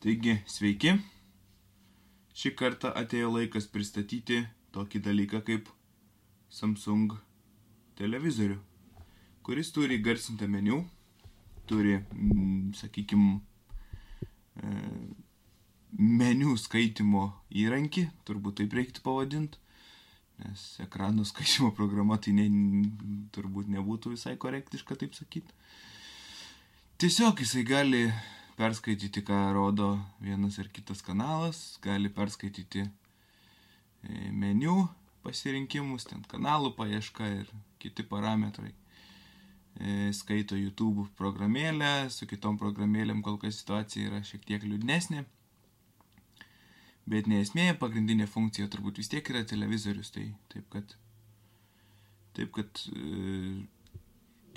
Taigi, sveiki. Šį kartą atėjo laikas pristatyti tokį dalyką kaip Samsung televizorių, kuris turi garsintą meniu, turi, mm, sakykime, meniu skaitimo įrankį, turbūt taip reiktų pavadinti, nes ekranų skaitimo programa tai ne, turbūt nebūtų visai korektiška taip sakyti. Tiesiog jisai gali perskaityti, ką rodo vienas ar kitas kanalas, gali perskaityti e, meniu pasirinkimus, ten kanalų paieška ir kiti parametrai. E, skaito YouTube programėlę, su kitom programėlėm kol kas situacija yra šiek tiek liūdnesnė. Bet ne esmė, pagrindinė funkcija turbūt vis tiek yra televizorius, tai taip kad, taip kad e,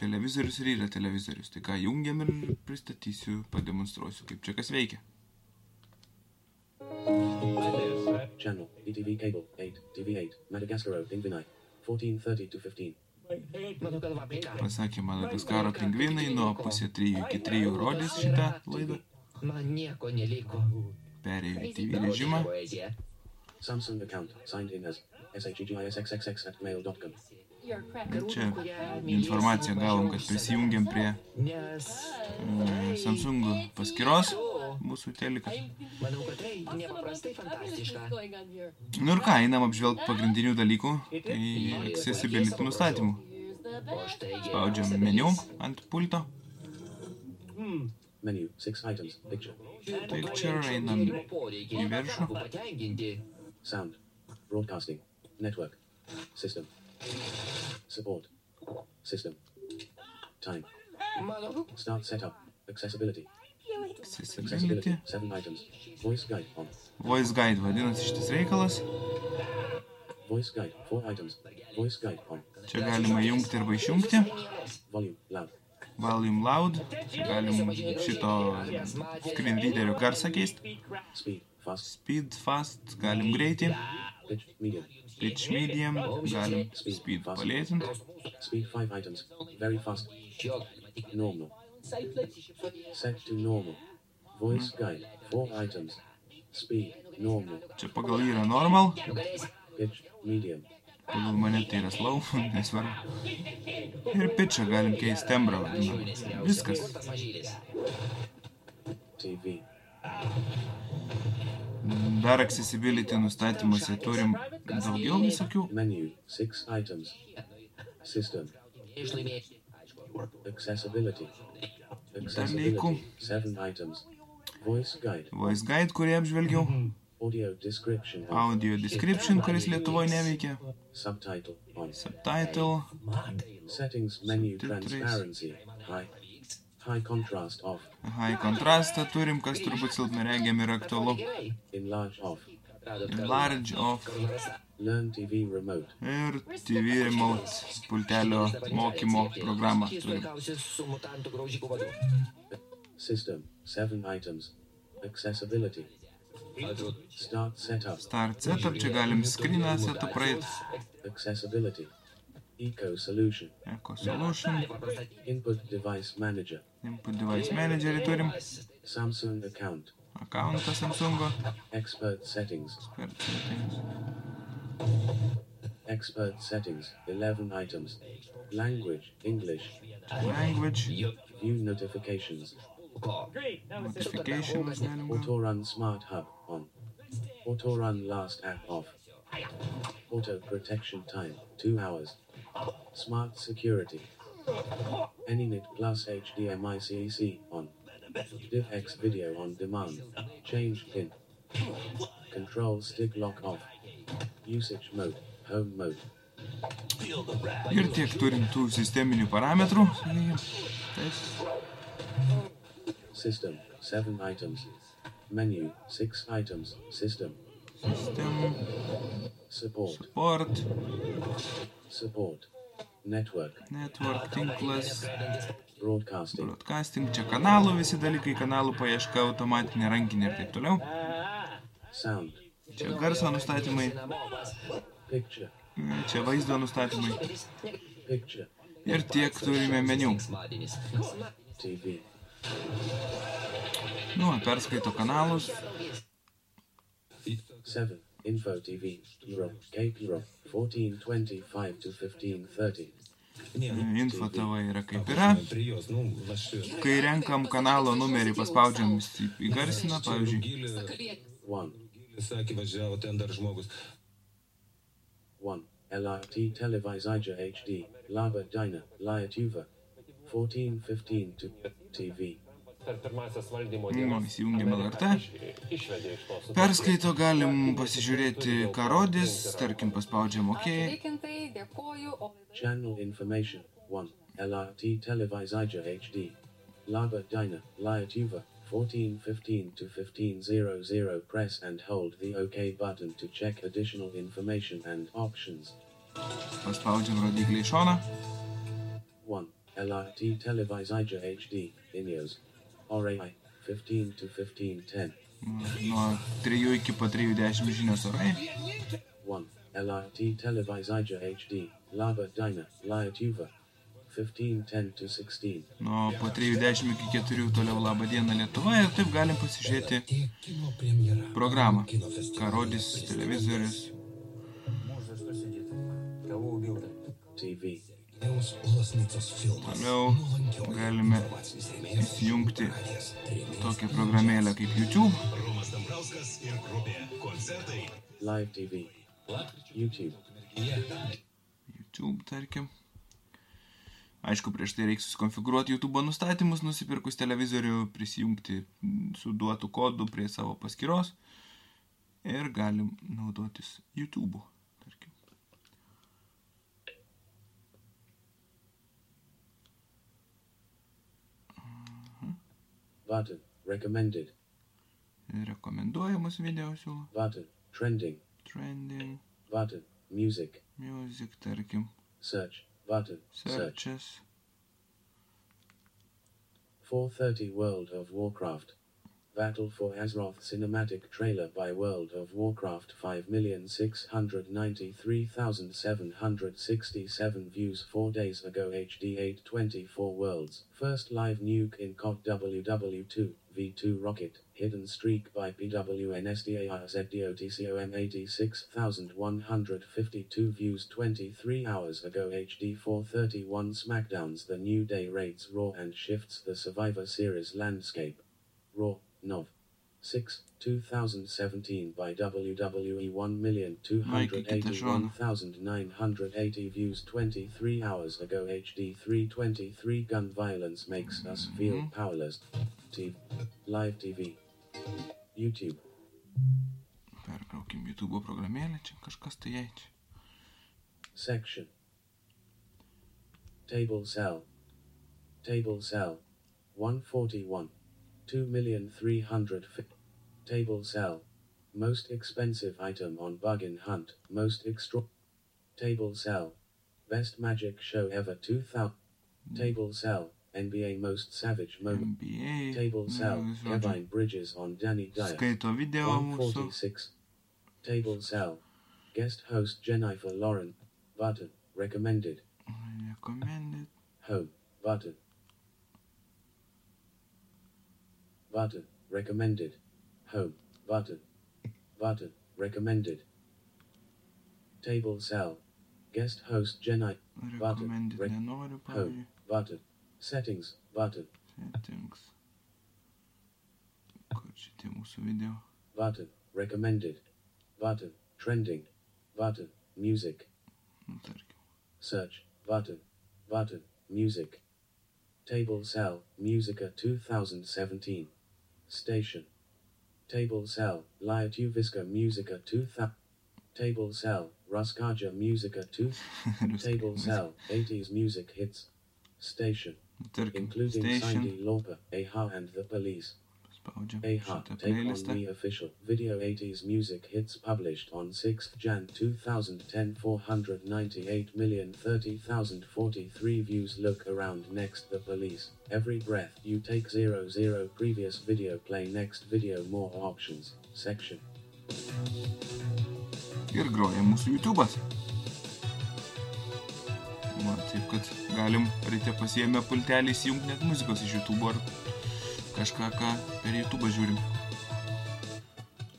televizorius ir yra televizorius. Tai ką jungiam ir pristatysiu, pademonstruosiu, kaip čia kas veikia. Channel, ETV cable, 8, TV8, Madagascar Pingvinai, 1430 to 15. Mano galva apie ką? Pasakė Madagaskaro pingvinai, nuo pusė trijų iki trijų rodys šitą laidą. Man nieko neliko. Perėjo į TV režimą. Samsung account, signed in as shgissxxx at mail.com. Čia informaciją gavom, kad prisijungiam prie mm, Samsung paskyros mūsų telikas. manau, kad tai nepaprastai fantastiška. Nu ir ką, einam apžvelgti pagrindinių dalykų, tai accessibility nustatymų. Spaudžiam meniu ant pulto. Menu, 6 items, picture, Picture, einam į viršų. sound, broadcasting, network, system, support, system, time, Mano start setup, accessibility, Accessibility. accessibility, 7 items, voice guide on, Voice guide. Vadinasi šitas reikalas. voice guide, 4 items, voice guide on, Čia galima jungti arba išjungti. volume, loud, Volume loud. Čia galim šito screen readerio garsą keisti. speed, fast, Speed, fast, galim greitį. pitch, medium, Pitch medium, galim speed palėtinti. speed 5 items, very fast, normal, set to normal, voice guide, 4 items, speed, normal, Čia pagal yra normal, pitch, medium, pagal mane tai yra slow, nesvarbu. Ir pitchą galim keisti tembrą vadinamą. Viskas. TV, Dar accessibility nustatymuose turim daugiau visokių. menu, 6 items, system, accessibility, Dalykų. 7 items, voice guide, Voice guide, kurį apžvelgiau. audio description, on, Audio description, kuris Lietuvoje neveikia. subtitle, Subtitle. settings menu transparency, high, high contrast off, High kontrastą turim, kas turbūt silpnaregiam yra aktualu. Enlarge off, Large off learn TV remote, ir TV remote pultelio mokymo programą turim. system, 7 items, accessibility, start setup, Start setup, čia galim screeną setup praeit. accessibility, eco solution, Eco Solution, input device manager, Input Device Managerį turim. Samsung account, Accountą Samsungo. expert settings, Expert settings. expert settings, 11 items, language, English, Language, view notifications? Notifications auto run smart hub on, auto run last app off, auto protection time, 2 hours, smart security, AnyNet plus HDMI CEC on, DivX video on demand, change pin, control stick lock off, usage mode, home mode, Ir tiek turim tų sisteminių parametrų. Taip. system, 7 items, menu, 6 items, system, System, support, support, support, network, network, tinklas, broadcasting, broadcasting. Čia kanalų visi dalykai, kanalų paieška, automatinė rankinė ir taip toliau. sound, Čia garso nustatymai, picture, čia vaizdo nustatymai. picture, Ir tiek turime meniu. TV, Nu, perskaito kanalus. 7. Info TV, Europe, Cape Europe, 1425 to 1530. Info tavo yra kaip yra. Nu. Kai renkam kanalo numerį, paspaudžiam jis į- įgarsina, pavyzdžiui. 1. Sakė, važiavo ten dar žmogus. 1. LRT Televizija HD, Lava Dina, Liatuva, 1415 to TV. Per pirmasias valdymo Mm, dienas įsijungiam Amerika LRT. iš- išvedė iš tos Perskaito, galim pasižiūrėti, ką rodys, tarkim, paspaudžiam OK. Sveikintai, dėkoju. O Channel information 1. LRT Televizija HD, Lava Dina, Liatuva, 1415 to 1500. Press and hold the OK button to check additional information and options. Paspaudžiam rodiklį į šoną. 1. LRT Televizija HD, Ineos, Orai 15 to 15 10. Nuo 3 iki po 3.10 žinios orai. 1. LRT Televisija HD, Lava Dina, Lietuva, 15.10 to 16. Nuo po 3.10 iki 4 toliau Labą dieną Lietuva ir taip galim pasižiūrėti programą, ką rodys televizorius. TV Toliau galime įsijungti tokią programėlę kaip YouTube. Romas Dambrauskas ir grupė koncertai Live TV. YouTube. YouTube, tarkim. Aišku, prieš tai reiks susikonfigūruoti YouTube nustatymus, nusipirkus televizorių, prisijungti su duotu kodu prie savo paskyros ir galim naudotis YouTube. Button. Recommended. Rekomenduojamus video siūlo. Button. Trending. Trending, Button. Music. music, tarkim. Search. Button. Search. Searches. 430 World of Warcraft. Battle for Azeroth cinematic trailer by World of Warcraft 5,693,767 views 4 days ago HD 824 Worlds. First live nuke in COD WW2 V2 Rocket. Hidden streak by PWNSDARZDOTCOM 86,152 views 23 hours ago HD 431 Smackdowns The New Day raids Raw and shifts the Survivor Series landscape. Raw, Nov. 6, 2017 by WWE 1,281,980 views 23 hours ago HD 323 Gun violence makes us feel powerless. TV. Live TV. YouTube. Perkraukim YouTube programėlę, čia kažkas tai jai čia. Section. Table cell. Table cell. 141. 2,300. Table cell. Most expensive item on Bugin Hunt. Most extra. Table cell. Best magic show ever 2000. Table cell. NBA most savage moment. NBA. Table cell. Kevin Bridges on Danny Dyer. Skaito video mūsų. 146. Table cell. Guest host Jennifer Lauren. Button. Recommended. Recommended. Home. Button. Button. Recommended. Home. Button. Button. Recommended. Table cell. Guest host Jennifer. Button. Recommended Rec- Home. Button. Settings. Button. Settings. Kur čia tie video? Button. Recommended. Button. Trending. Button. Music. Search. Button. Button. Music. Table cell. Musica 2017. Station. Table cell. Liatuvisca Musica 2000. Table cell. Ruskaja Musica 2. Table cell. 80s music hits. Station. Including. Cindy Lauper, Aha and the Police. Spaudžiam Aha, šitą Take On. Me official video 80s music hits published on 6th Jan 2010 498,030,043 views. Look around next the police. Every breath you take 0 0 previous video play next video. More options. Section. Ir groja mūsų YouTube'as. Va, taip kad galim ryte pasiėmę pultelį įsijungti net muzikos iš YouTube ar kažką, ką per YouTube žiūrim.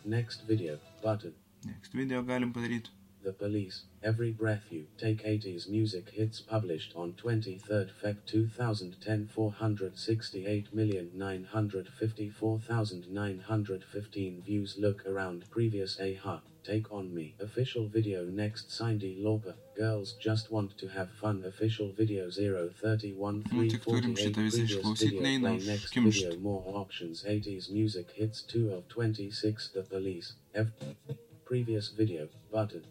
Next video button. Next video galim padaryti. The Police, Every Breath You Take 80s Music Hits published on 23rd Feb 2010 468,954,915 views Look around previous AHA, Take On Me. Official video next Cindy Lauper, Girls Just Want to Have Fun. Official video 031 Nu, tik turim 348 previous video play next video more options 80s music hits 2 of 26 The Police, Ev- previous video button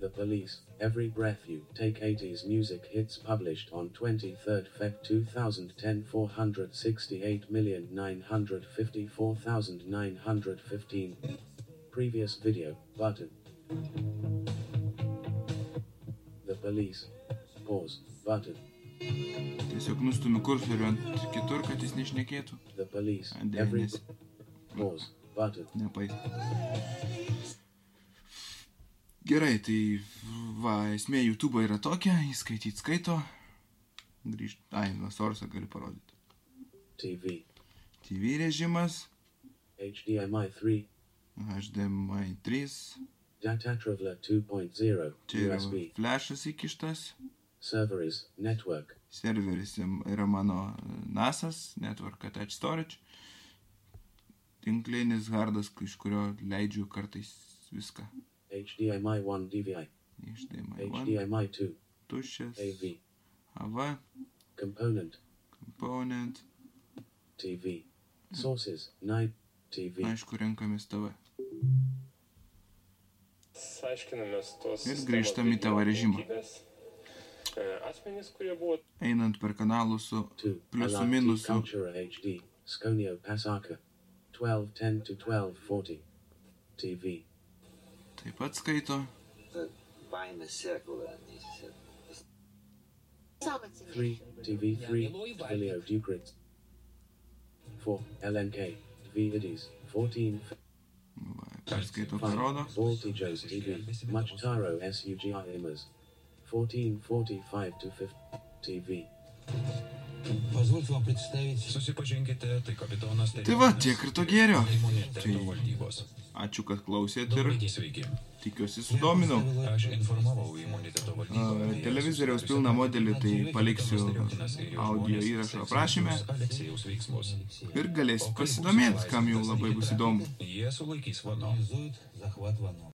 The Police, Every Breath You Take 80s Music Hits published on 23rd Feb 2010 468,954,915 Previous video button. The Police. Pause button. Tiesiog nustumiu kursorių ant kitur, kad jis nešnekėtų. The Police. Ant Every. Pause button. Nepais. Gerai, tai va, esmė YouTube yra tokia, įskaityti skaito. Grįžt. Ai, nuo source gali parodyti. TV TV režimas, HDMI 3 HDMI 3, Data Traveler 2.0 čia yra USB flashas įkištas, Server is network serveris yra mano NASAS, Network Attached Storage, tinklinis hardas, iš kurio leidžiu kartais viską. HDMI 1 DVI HDMI 1, HDMI 2 tuščias, AV AV, component. Component, TV sources. 9 TV aišku, renkamės TV. Aiškinamės tos. Ir grįžtam į tavo režimą. kokybės. E, Asmenys, kurie buvo Einant per kanalus su 2 pliusų LRT minusų Cultura HD Sconio Pasaka. 1210 to 1240 TV Taip pat skaito. Three TV three Helio Ducrit. Four LNK V Idis fourteen. Nu perskaito parodo. Voltages TV Much Taro SUGI Imers. 1445 to 50 TV. Susipažinkite, tai kapitonas. Tai va, tiek ir to gėrio. Tai... Ačiū, kad klausėt ir tikiuosi sudominau. Aš informavau imuniteto valdybą. Televizoriaus pilną modelį tai paliksiu audio įrašo aprašyme ir galėsit pasidomėti, kam jau labai bus įdomu. Jie sulaikys vano.